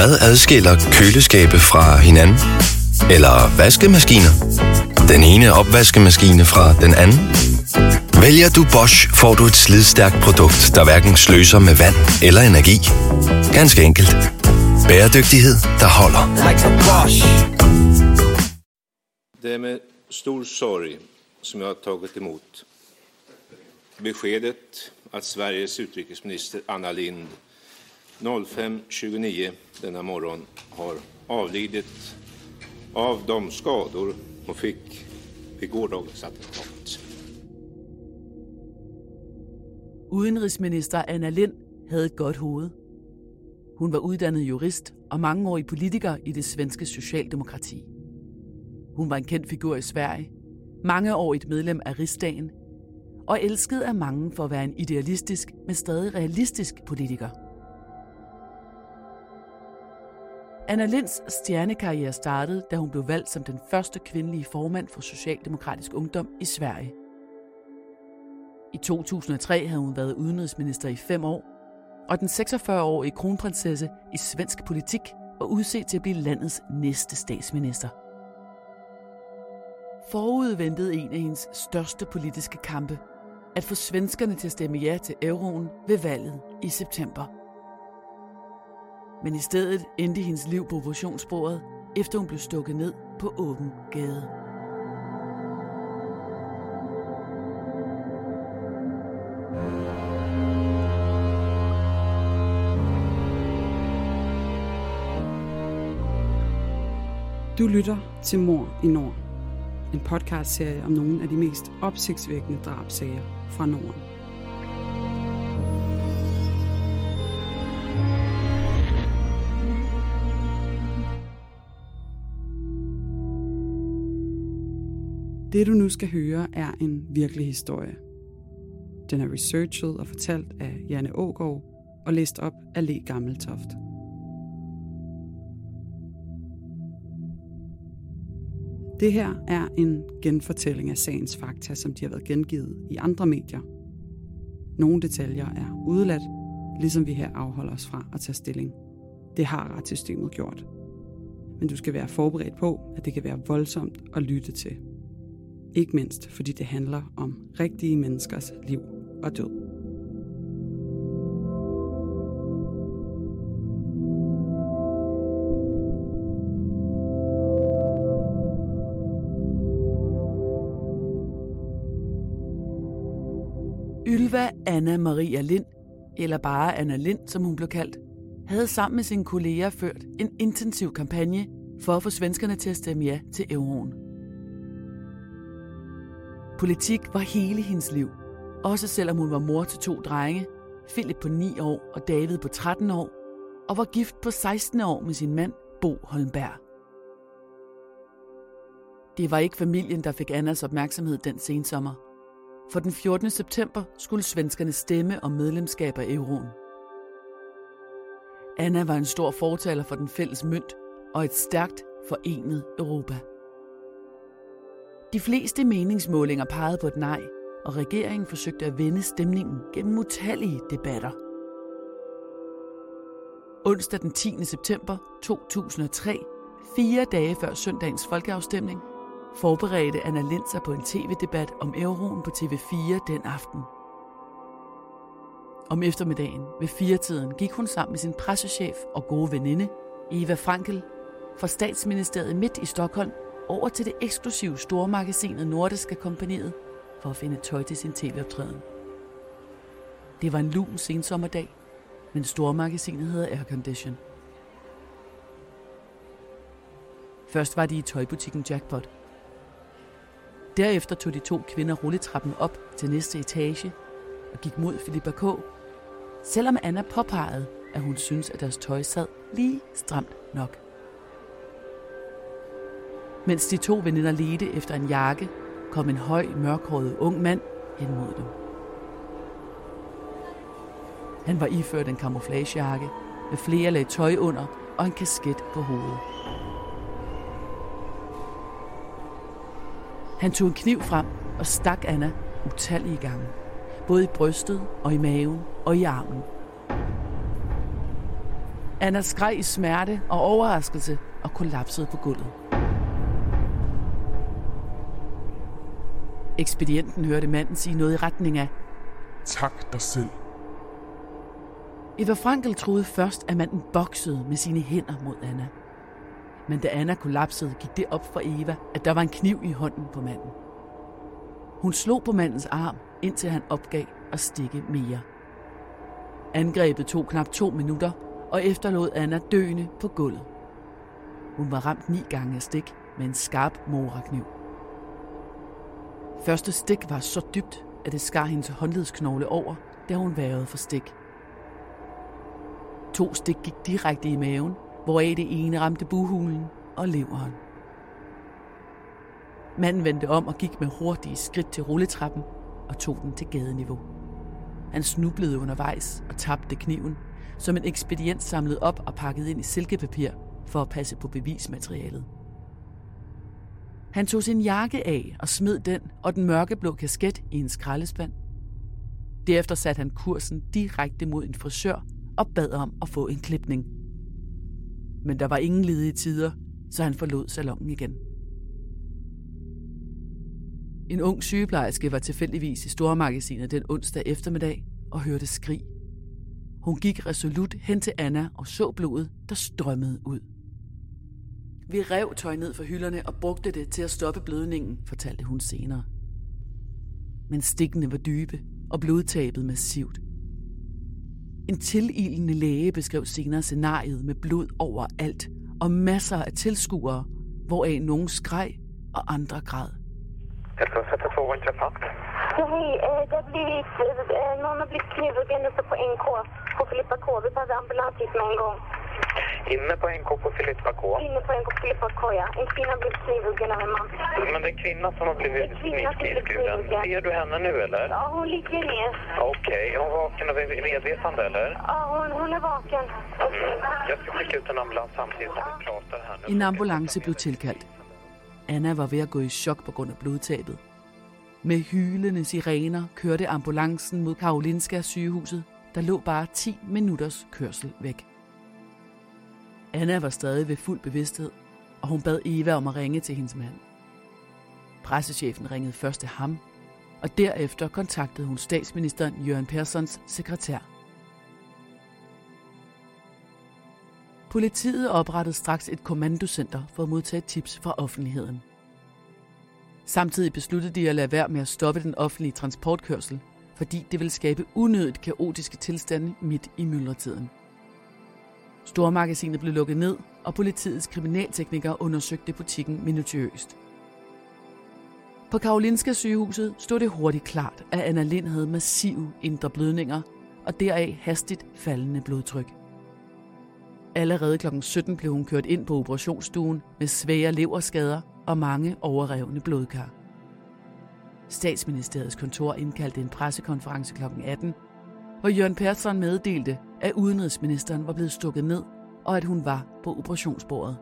Hvad adskiller køleskabe fra hinanden? Eller vaskemaskiner? Den ene opvaskemaskine fra den anden? Vælger du Bosch, får du et slidstærkt produkt, der hverken sløser med vand eller energi. Ganske enkelt. Bæredygtighed, der holder. Like a Bosch. Det är med stor sorg som jag har tagit emot beskedet att Sveriges utrikesminister Anna Lind 05.29 denna morgon har avlidit av de skador hon fick vid gårdagens attentat. Udenrigsminister Anna Lind havde et godt hoved. Hun var uddannet jurist og mangeårig politiker i det svenske socialdemokrati. Hun var en kendt figur i Sverige, mangeårigt medlem af Rigsdagen, og elsket af mange for at være en idealistisk, men stadig realistisk politiker. Anna Linds stjernekarriere startede, da hun blev valgt som den første kvindelige formand for Socialdemokratisk Ungdom i Sverige. I 2003 havde hun været udenrigsminister i fem år, og den 46-årige kronprinsesse i svensk politik var udset til at blive landets næste statsminister. Forud ventede en af hendes største politiske kampe, at få svenskerne til at stemme ja til euroen ved valget i september. Men i stedet endte hendes liv på operationsbordet, efter hun blev stukket ned på åben gade. Du lytter til Mor i Nord. En podcastserie om nogle af de mest opsigtsvækkende drabsager fra Norden. Det du nu skal høre er en virkelig historie. Den er researchet og fortalt af Janne Ågaard og læst op af Le Gammeltoft. Det her er en genfortælling af sagens fakta, som de har været gengivet i andre medier. Nogle detaljer er udeladt, ligesom vi her afholder os fra at tage stilling. Det har retssystemet gjort. Men du skal være forberedt på, at det kan være voldsomt at lytte til. Ikke mindst fordi det handler om rigtige menneskers liv og død. Ylva Anna Maria Lind, eller bare Anna Lind, som hun blev kaldt, havde sammen med sine kolleger ført en intensiv kampagne for at få svenskerne til at stemme ja til euroen. Politik var hele hendes liv, også selvom hun var mor til to drenge, Philip på 9 år og David på 13 år, og var gift på 16 år med sin mand Bo Holmberg. Det var ikke familien, der fik Annas opmærksomhed den sensommer. For den 14. september skulle svenskerne stemme om medlemskab af euroen. Anna var en stor fortaler for den fælles mønt og et stærkt forenet Europa. De fleste meningsmålinger pegede på et nej, og regeringen forsøgte at vende stemningen gennem utallige debatter. Onsdag den 10. september 2003, fire dage før søndagens folkeafstemning, forberedte Anna Lind sig på en tv-debat om euroen på TV4 den aften. Om eftermiddagen ved firetiden gik hun sammen med sin pressechef og gode veninde, Eva Frankel, fra statsministeriet midt i Stockholm over til det eksklusive stormagasinet Nordiske Kompaniet for at finde tøj til sin tv-optræden. Det var en lun sensommerdag, men stormagasinet hedder Aircondition. Først var de i tøjbutikken Jackpot. Derefter tog de to kvinder rulletrappen op til næste etage og gik mod Filippa K., selvom Anna påpegede, at hun synes, at deres tøj sad lige stramt nok. Mens de to veninder ledte efter en jakke, kom en høj, mørkhåret ung mand hen mod dem. Han var iført en camouflagejakke med flere lag tøj under og en kasket på hovedet. Han tog en kniv frem og stak Anna utallige gange. Både i brystet og i maven og i armen. Anna skreg i smerte og overraskelse og kollapsede på gulvet. Ekspedienten hørte manden sige noget i retning af, Tak dig selv. Eva Frankel troede først, at manden boksede med sine hænder mod Anna. Men da Anna kollapsede, gik det op for Eva, at der var en kniv i hånden på manden. Hun slog på mandens arm, indtil han opgav at stikke mere. Angrebet tog knap to minutter, og efterlod Anna døende på gulvet. Hun var ramt ni gange af stik med en skarp morakniv. Første stik var så dybt, at det skar hendes håndledsknogle over, da hun værede for stik. To stik gik direkte i maven, hvoraf det ene ramte buhulen og leveren. Manden vendte om og gik med hurtige skridt til rulletrappen og tog den til gadeniveau. Han snublede undervejs og tabte kniven, som en ekspedient samlede op og pakkede ind i silkepapir for at passe på bevismaterialet. Han tog sin jakke af og smed den og den mørkeblå kasket i en skraldespand. Derefter satte han kursen direkte mod en frisør og bad om at få en klipning. Men der var ingen ledige tider, så han forlod salongen igen. En ung sygeplejerske var tilfældigvis i stormagasinet den onsdag eftermiddag og hørte skrig. Hun gik resolut hen til Anna og så blodet, der strømmede ud. Vi rev tøj ned fra hylderne og brugte det til at stoppe blødningen, fortalte hun senere. Men stikkene var dybe og blodtabet massivt. En tililende læge beskrev senere scenariet med blod overalt og masser af tilskuere, hvoraf nogen skreg og andre græd. 112 intressant. Ja, hej. Eh, Det har blivit, eh, någon har blivit knivhuggen uppe på NK på Filippa K. Vi behöver ambulans hit med en gång. Inne på NK på Filippa K. Inne på NK på Filippa K, ja. En kvinna blivit knivhuggen av en man. Men det är en kvinna som har blivit knivskuren. Ser du henne nu eller? Ja, hon ligger ner. Okej, är hon vaken och medvetande eller? Ja, hon, hon är vaken. Jag ska skicka ut en ambulans samtidigt som vi pratar här nu. En ambulance blev tilkaldt. Anna var ved at gå i chok på grund af blodtabet. Med hylende sirener kørte ambulancen mod Karolinska sygehuset, der lå bare 10 minutters kørsel væk. Anna var stadig ved fuld bevidsthed, og hun bad Eva om at ringe til hendes mand. Pressechefen ringede først til ham, og derefter kontaktede hun statsministeren Jørgen Perssons sekretær. Politiet oprettede straks et kommandocenter for at modtage tips fra offentligheden. Samtidig besluttede de at lade være med at stoppe den offentlige transportkørsel, fordi det ville skabe unødigt kaotiske tilstande midt i myldretiden. Stormagasinet blev lukket ned, og politiets kriminalteknikere undersøgte butikken minutiøst. På Karolinska sygehuset stod det hurtigt klart, at Anna Lind havde massive indre blødninger og deraf hastigt faldende blodtryk. Allerede kl. 17 blev hun kørt ind på operationsstuen med svære leverskader og mange overrevne blodkar. Statsministeriets kontor indkaldte en pressekonference kl. 18, hvor Jørgen Persson meddelte, at udenrigsministeren var blevet stukket ned, og at hun var på operationsbordet.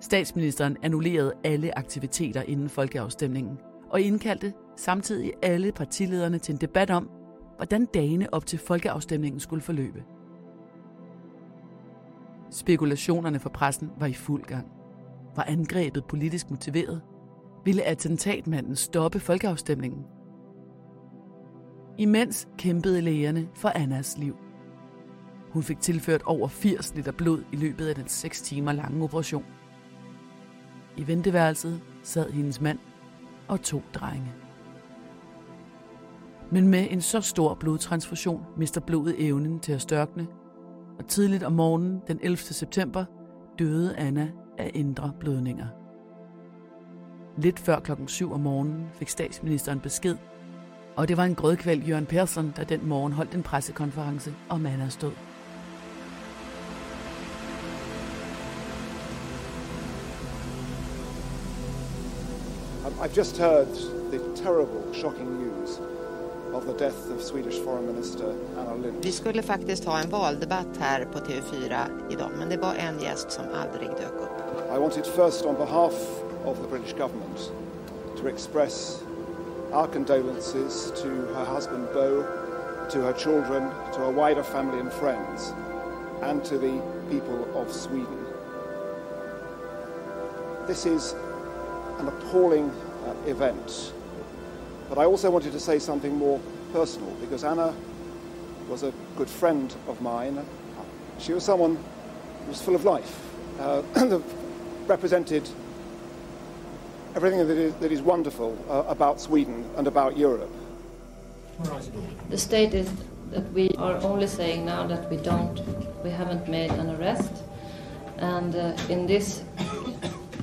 Statsministeren annullerede alle aktiviteter inden folkeafstemningen og indkaldte samtidig alle partilederne til en debat om, hvordan dagene op til folkeafstemningen skulle forløbe. Spekulationerne for pressen var i fuld gang. Var angrebet politisk motiveret? Ville attentatmanden stoppe folkeafstemningen? Imens kæmpede lægerne for Annas liv. Hun fik tilført over 80 liter blod i løbet af den 6 timer lange operation. I venteværelset sad hendes mand og to drenge. Men med en så stor blodtransfusion mister blodet evnen til at størkne, og tidligt om morgenen den 11. september døde Anna af indre blødninger. Lidt før klokken 7 om morgenen fik statsministeren besked, og det var en grødkvæld Jørgen Persson, der den morgen holdt en pressekonference om Annas død. Um, I've just heard the terrible, shocking news of the death of Swedish Foreign Minister Anna Lindh. Vi skulle faktiskt ha en valdebatt här på TV4 idag, men det var en gäst som aldrig dök upp. I wanted first, on behalf of the British government, to express our condolences to her husband Bo, to her children, to her wider family and friends, and to the people of Sweden. This is an appalling uh, event, but I also wanted to say something more personal because Anna was a good friend of mine. She was someone who was full of life, uh, represented everything that is, that is wonderful uh, about Sweden and about Europe. The state is that we are only saying now that we don't, we haven't made an arrest, and uh, in this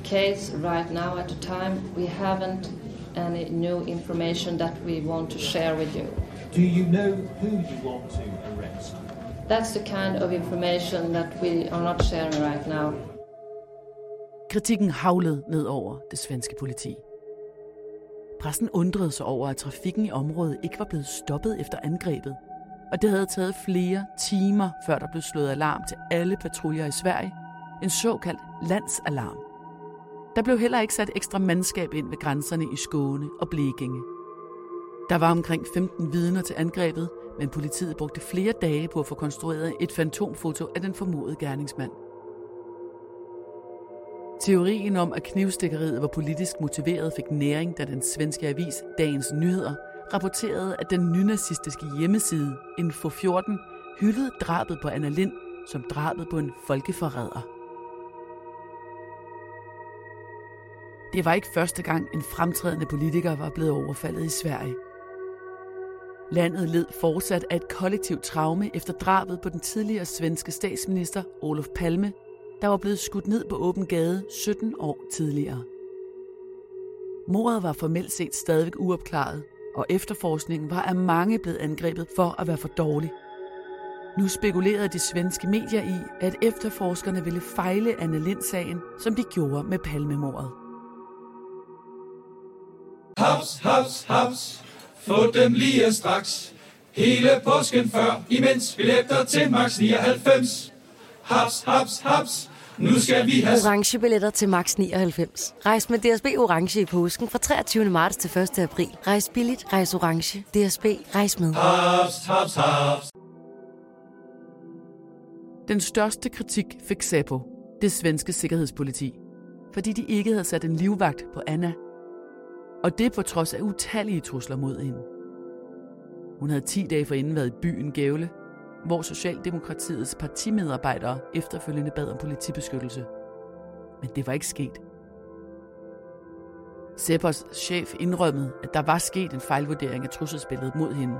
case right now at the time we haven't any new information that we want to share with you. Do you know who you want to arrest? That's the kind of information that we are not sharing right now. Kritikken havlede ned over det svenske politi. Pressen undrede sig over, at trafikken i området ikke var blevet stoppet efter angrebet, og det havde taget flere timer, før der blev slået alarm til alle patruljer i Sverige, en såkaldt landsalarm. Der blev heller ikke sat ekstra mandskab ind ved grænserne i Skåne og Blekinge. Der var omkring 15 vidner til angrebet, men politiet brugte flere dage på at få konstrueret et fantomfoto af den formodede gerningsmand. Teorien om, at knivstikkeriet var politisk motiveret, fik næring, da den svenske avis Dagens Nyheder rapporterede, at den nynazistiske hjemmeside Info 14 hyldede drabet på Anna Lind som drabet på en folkeforræder. Det var ikke første gang, en fremtrædende politiker var blevet overfaldet i Sverige. Landet led fortsat af et kollektivt traume efter drabet på den tidligere svenske statsminister Olof Palme, der var blevet skudt ned på åben gade 17 år tidligere. Mordet var formelt set stadig uopklaret, og efterforskningen var af mange blevet angrebet for at være for dårlig. Nu spekulerede de svenske medier i, at efterforskerne ville fejle Anne Lind-sagen, som de gjorde med Palmemordet. Haps, haps, haps. Få dem lige straks. Hele påsken før, imens billetter til max 99. Haps, haps, haps. Nu skal vi have... Orange billetter til max 99. Rejs med DSB Orange i påsken fra 23. marts til 1. april. Rejs billigt, rejs orange. DSB, rejs med. Haps, haps, haps. Den største kritik fik Säpo, det svenske sikkerhedspoliti, fordi de ikke havde sat en livvagt på Anna og det på trods af utallige trusler mod hende. Hun havde 10 dage forinden været i byen Gævle, hvor Socialdemokratiets partimedarbejdere efterfølgende bad om politibeskyttelse. Men det var ikke sket. Seppers chef indrømmede, at der var sket en fejlvurdering af trusselsbilledet mod hende.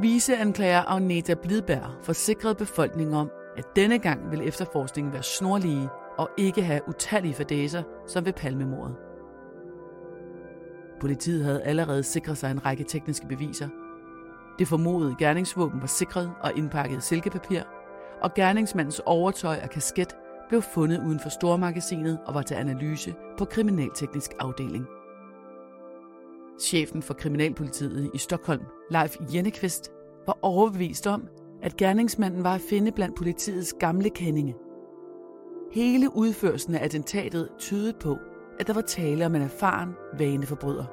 Viseanklager Agneta Blidberg forsikrede befolkningen om, at denne gang ville efterforskningen være snorlige og ikke have utallige fordæser som ved palmemordet. Politiet havde allerede sikret sig en række tekniske beviser. Det formodede gerningsvåben var sikret og indpakket i silkepapir, og gerningsmandens overtøj og kasket blev fundet uden for stormagasinet og var til analyse på kriminalteknisk afdeling. Chefen for kriminalpolitiet i Stockholm, Leif Jennekvist, var overbevist om, at gerningsmanden var at finde blandt politiets gamle kendinge. Hele udførelsen af attentatet tydede på, at der var tale om en erfaren vaneforbryder.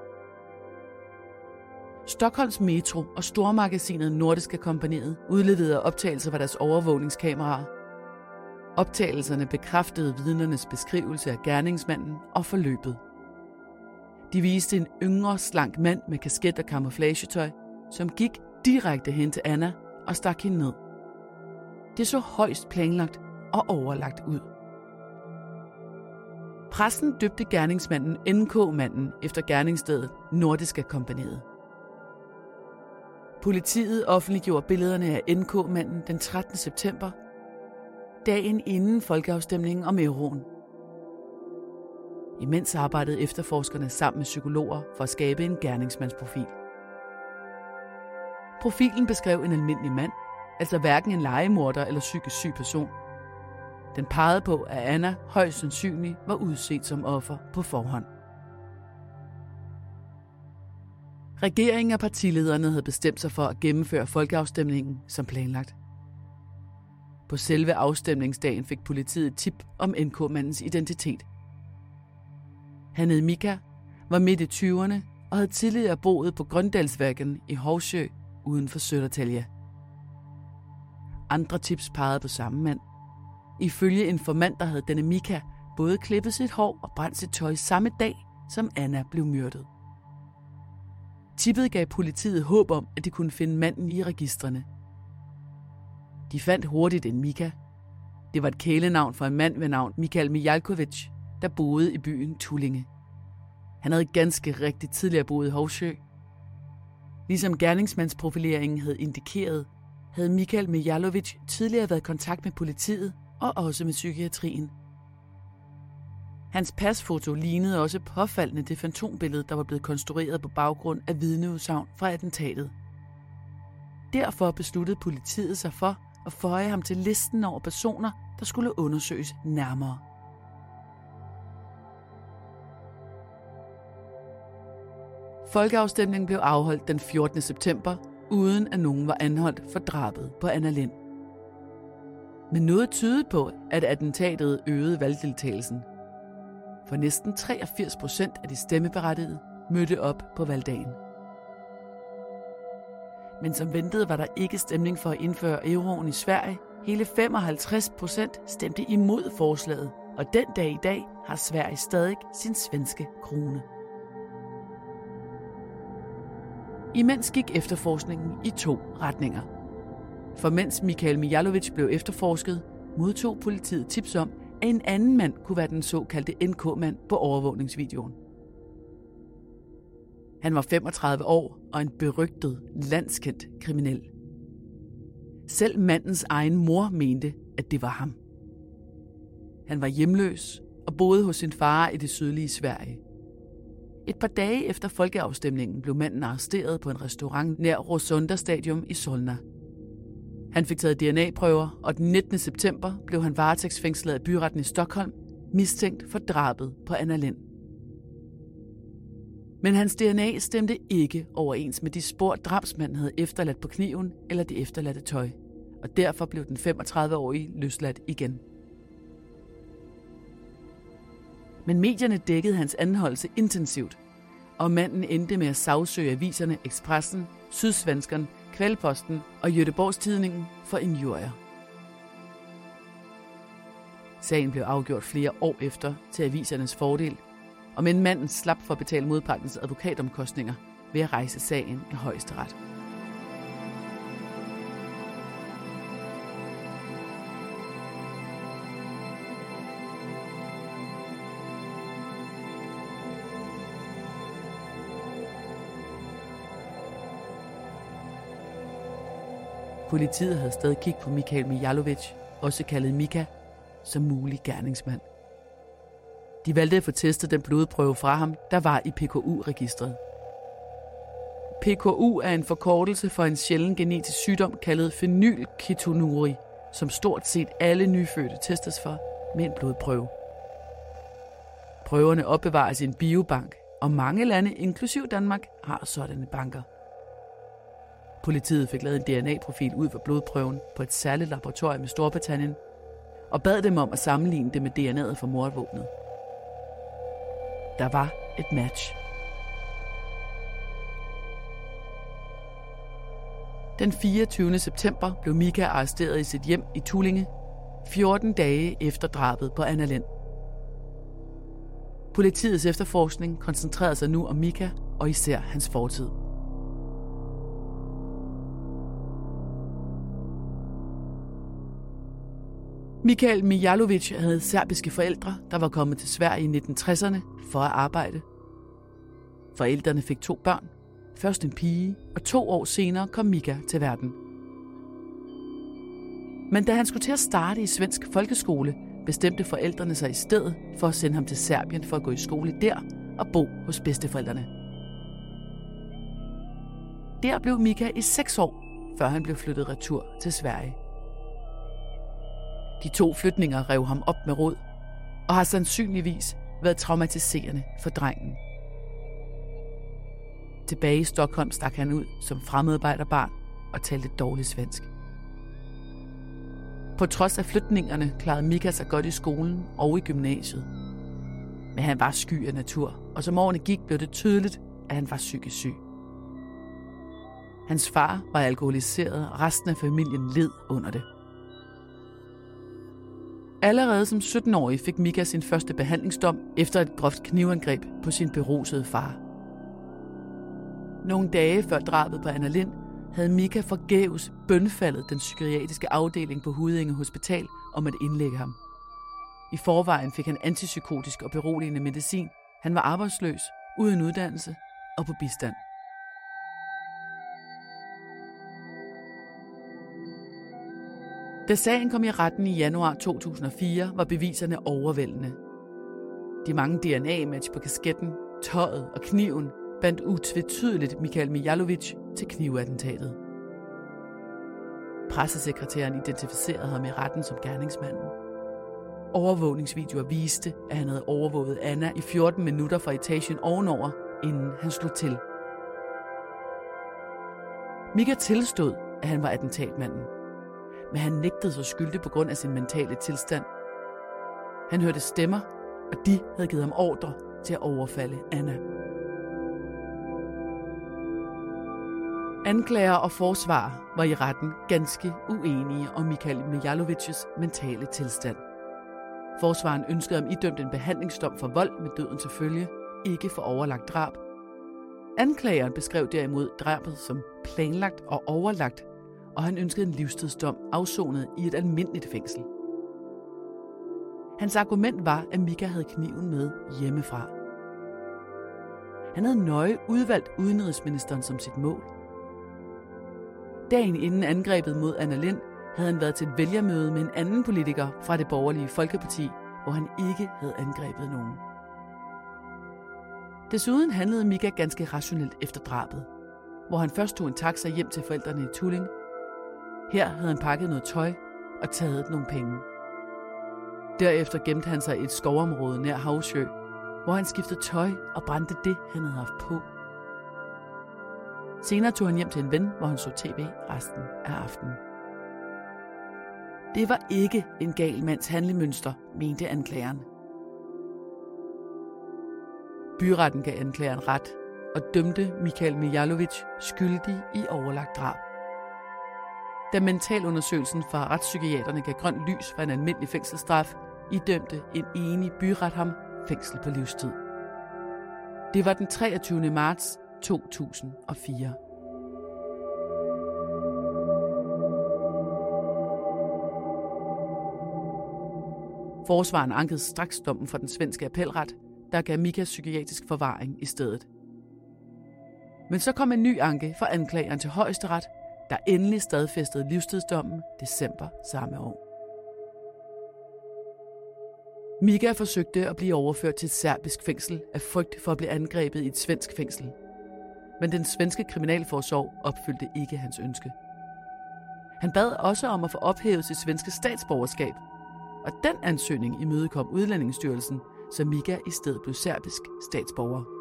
Stockholms Metro og stormagasinet Nordiske Kompaniet udleverede optagelser fra deres overvågningskameraer. Optagelserne bekræftede vidnernes beskrivelse af gerningsmanden og forløbet. De viste en yngre, slank mand med kasket og kamuflagetøj, som gik direkte hen til Anna og stak hende ned. Det så højst planlagt og overlagt ud. Pressen døbte gerningsmanden NK-manden efter gerningsstedet Nordiske Kompaniet. Politiet offentliggjorde billederne af NK-manden den 13. september, dagen inden folkeafstemningen om euroen. Imens arbejdede efterforskerne sammen med psykologer for at skabe en gerningsmandsprofil. Profilen beskrev en almindelig mand, altså hverken en legemorder eller psykisk syg person – den pegede på, at Anna højst sandsynligt var udset som offer på forhånd. Regeringen og partilederne havde bestemt sig for at gennemføre folkeafstemningen som planlagt. På selve afstemningsdagen fik politiet tip om NK-mandens identitet. Han hed Mika, var midt i 20'erne og havde tidligere boet på Grøndalsværken i Hovsjø uden for Søndertalje. Andre tips pegede på samme mand. Ifølge informanter havde denne Mika både klippet sit hår og brændt sit tøj samme dag, som Anna blev myrdet. Tippet gav politiet håb om, at de kunne finde manden i registrene. De fandt hurtigt en Mika. Det var et kælenavn for en mand ved navn Mikhail Mijalkovic, der boede i byen Tullinge. Han havde ganske rigtigt tidligere boet i Hovsjø. Ligesom gerningsmandsprofileringen havde indikeret, havde Mikael Mijalovic tidligere været i kontakt med politiet og også med psykiatrien. Hans pasfoto lignede også påfaldende det fantombillede, der var blevet konstrueret på baggrund af vidneudsagn fra attentatet. Derfor besluttede politiet sig for at føje ham til listen over personer, der skulle undersøges nærmere. Folkeafstemningen blev afholdt den 14. september, uden at nogen var anholdt for drabet på Anna Lind. Men noget tydede på, at attentatet øgede valgdeltagelsen. For næsten 83 procent af de stemmeberettigede mødte op på valgdagen. Men som ventet var der ikke stemning for at indføre euroen i Sverige. Hele 55 procent stemte imod forslaget, og den dag i dag har Sverige stadig sin svenske krone. Imens gik efterforskningen i to retninger. For mens Michael Mijalovic blev efterforsket, modtog politiet tips om, at en anden mand kunne være den såkaldte NK-mand på overvågningsvideoen. Han var 35 år og en berygtet, landskendt kriminel. Selv mandens egen mor mente, at det var ham. Han var hjemløs og boede hos sin far i det sydlige Sverige. Et par dage efter folkeafstemningen blev manden arresteret på en restaurant nær Rosunda Stadium i Solna. Han fik taget DNA-prøver, og den 19. september blev han varetægtsfængslet af byretten i Stockholm, mistænkt for drabet på Anna Lind. Men hans DNA stemte ikke overens med de spor, drabsmanden havde efterladt på kniven eller det efterladte tøj, og derfor blev den 35-årige løsladt igen. Men medierne dækkede hans anholdelse intensivt, og manden endte med at sagsøge aviserne Expressen, Sydsvenskeren, Kvældposten og Jødeborgstidningen for injurier. Sagen blev afgjort flere år efter til avisernes fordel, og men manden slap for at betale modpartens advokatomkostninger ved at rejse sagen i højesteret. Politiet havde stadig kig på Michael Mijalovic, også kaldet Mika, som mulig gerningsmand. De valgte at få testet den blodprøve fra ham, der var i PKU-registret. PKU er en forkortelse for en sjælden genetisk sygdom kaldet fenylketonuri, som stort set alle nyfødte testes for med en blodprøve. Prøverne opbevares i en biobank, og mange lande, inklusiv Danmark, har sådanne banker. Politiet fik lavet en DNA-profil ud fra blodprøven på et særligt laboratorium i Storbritannien, og bad dem om at sammenligne det med DNA'et fra mordvåbnet. Der var et match. Den 24. september blev Mika arresteret i sit hjem i Tullinge, 14 dage efter drabet på Anna Lind. Politiets efterforskning koncentrerede sig nu om Mika og især hans fortid. Michael Mijalovic havde serbiske forældre, der var kommet til Sverige i 1960'erne for at arbejde. Forældrene fik to børn. Først en pige, og to år senere kom Mika til verden. Men da han skulle til at starte i svensk folkeskole, bestemte forældrene sig i stedet for at sende ham til Serbien for at gå i skole der og bo hos bedsteforældrene. Der blev Mika i seks år, før han blev flyttet retur til Sverige. De to flytninger rev ham op med råd, og har sandsynligvis været traumatiserende for drengen. Tilbage i Stockholm stak han ud som fremmedarbejderbarn og talte dårligt svensk. På trods af flytningerne klarede Mika sig godt i skolen og i gymnasiet. Men han var sky af natur, og som årene gik, blev det tydeligt, at han var psykisk syg. Hans far var alkoholiseret, og resten af familien led under det. Allerede som 17-årig fik Mika sin første behandlingsdom efter et groft knivangreb på sin berusede far. Nogle dage før drabet på Anna Lind havde Mika forgæves bønfaldet den psykiatriske afdeling på Hudinge Hospital om at indlægge ham. I forvejen fik han antipsykotisk og beroligende medicin. Han var arbejdsløs, uden uddannelse og på bistand. Da sagen kom i retten i januar 2004, var beviserne overvældende. De mange DNA-match på kasketten, tøjet og kniven bandt utvetydeligt Michael Mijalovic til knivattentatet. Pressesekretæren identificerede ham i retten som gerningsmanden. Overvågningsvideoer viste, at han havde overvåget Anna i 14 minutter fra etagen ovenover, inden han slog til. Mika tilstod, at han var attentatmanden, men han nægtede sig skyldig på grund af sin mentale tilstand. Han hørte stemmer, og de havde givet ham ordre til at overfalde Anna. Anklager og forsvar var i retten ganske uenige om Michael Mijalovics mentale tilstand. Forsvaren ønskede ham idømt en behandlingsdom for vold med døden til følge, ikke for overlagt drab. Anklageren beskrev derimod drabet som planlagt og overlagt, og han ønskede en livstidsdom afsonet i et almindeligt fængsel. Hans argument var, at Mika havde kniven med hjemmefra. Han havde nøje udvalgt udenrigsministeren som sit mål. Dagen inden angrebet mod Anna Lind havde han været til et vælgermøde med en anden politiker fra det borgerlige Folkeparti, hvor han ikke havde angrebet nogen. Desuden handlede Mika ganske rationelt efter drabet, hvor han først tog en taxa hjem til forældrene i Tulling. Her havde han pakket noget tøj og taget nogle penge. Derefter gemte han sig i et skovområde nær Havsjø, hvor han skiftede tøj og brændte det, han havde haft på. Senere tog han hjem til en ven, hvor han så tv resten af aftenen. Det var ikke en gal mands handlemønster, mente anklageren. Byretten gav anklageren ret og dømte Michael Mijalovic skyldig i overlagt drab. Da mentalundersøgelsen fra retspsykiaterne gav grønt lys for en almindelig fængselsstraf, idømte en enig byret ham fængsel på livstid. Det var den 23. marts 2004. Forsvaren ankede straks dommen for den svenske appelret, der gav Mika psykiatrisk forvaring i stedet. Men så kom en ny anke fra anklageren til højesteret, der endelig stadfæstede livstidsdommen december samme år. Mika forsøgte at blive overført til et serbisk fængsel af frygt for at blive angrebet i et svensk fængsel. Men den svenske kriminalforsorg opfyldte ikke hans ønske. Han bad også om at få ophævet sit svenske statsborgerskab, og den ansøgning imødekom Udlændingsstyrelsen, så Mika i stedet blev serbisk statsborger.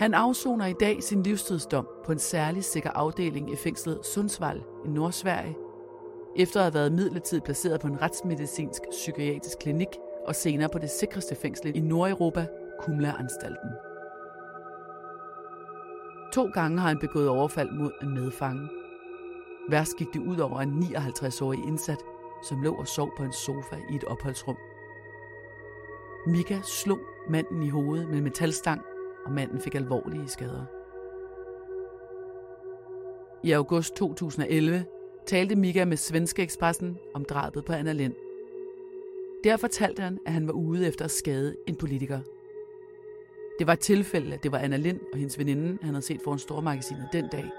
Han afsoner i dag sin livstidsdom på en særlig sikker afdeling i fængslet Sundsvall i Nordsverige, efter at have været midlertidigt placeret på en retsmedicinsk psykiatrisk klinik og senere på det sikreste fængsel i Nordeuropa, Kumla-anstalten. To gange har han begået overfald mod en medfange. Værst gik det ud over en 59-årig indsat, som lå og sov på en sofa i et opholdsrum. Mika slog manden i hovedet med en metalstang, og manden fik alvorlige skader. I august 2011 talte Mika med Svenske Expressen om drabet på Anna Lind. Der fortalte han, at han var ude efter at skade en politiker. Det var et tilfælde, at det var Anna Lind og hendes veninde, han havde set foran stormagasinet den dag.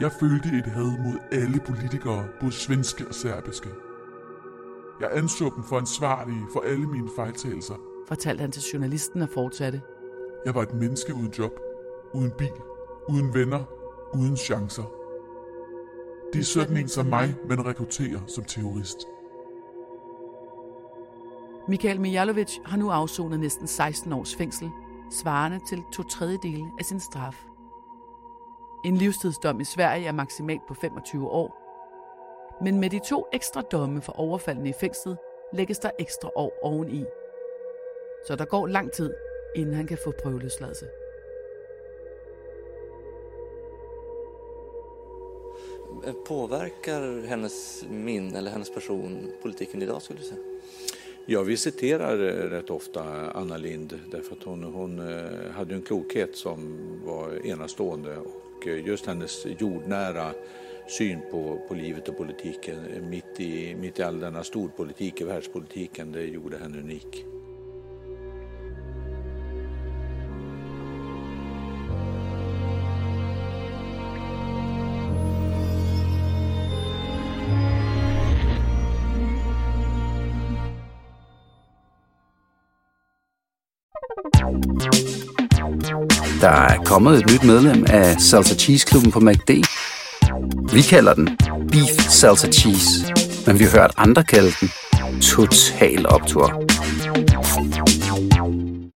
Jeg følte et had mod alle politikere, både svenske og serbiske. Jeg anså dem for ansvarlige for alle mine fejltagelser. Fortalte han til journalisten og fortsatte. Jeg var et menneske uden job, uden bil, uden venner, uden chancer. Det er sådan en som mig, man rekrutterer som terrorist. Michael Mijalovic har nu afsonet næsten 16 års fængsel, svarende til to tredjedele af sin straf. En livstidsdom i Sverige er maksimalt på 25 år. Men med de to ekstra domme for overfaldene i fængslet, lægges der ekstra år oveni. Så der går lang tid, inden han kan få prøveløsladelse. påverkar hennes minne eller hennes person politiken idag skulle du säga? Ja, vi citerar rätt ofta Anna Lind därför att hon, hon eh, hade en klokhet som var enastående och eh, just hennes jordnära syn på, på livet och politiken mitt i, mitt i all denna storpolitik i världspolitiken, det gjorde henne unik. Der er kommet et nyt medlem af Salsa Cheese Klubben på MACD. Vi kalder den Beef Salsa Cheese, men vi har hørt andre kalde den Total Optor.